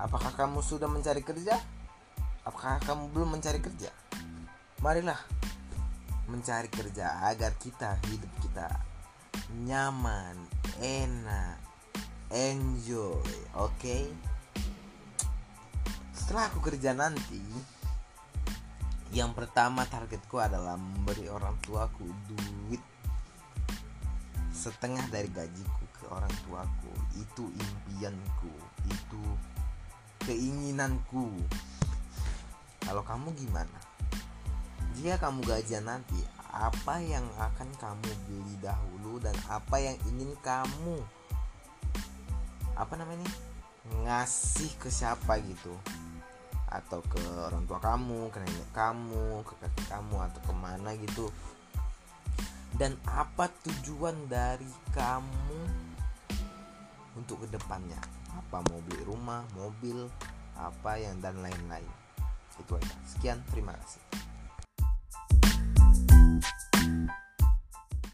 Apakah kamu sudah mencari kerja? Apakah kamu belum mencari kerja? Marilah mencari kerja agar kita hidup kita nyaman, enak, enjoy, oke? Okay? Setelah aku kerja nanti, yang pertama targetku adalah memberi orang tuaku duit setengah dari gajiku ke orang tuaku. Itu impianku, itu keinginanku. Kalau kamu gimana? Jika kamu gajian nanti, apa yang akan kamu beli dahulu dan apa yang ingin kamu apa namanya ngasih ke siapa gitu atau ke orang tua kamu, ke nenek kamu, ke kakek kamu atau ke mana gitu dan apa tujuan dari kamu untuk ke depannya apa mau beli rumah, mobil, apa yang dan lain-lain. Itu aja. Sekian terima kasih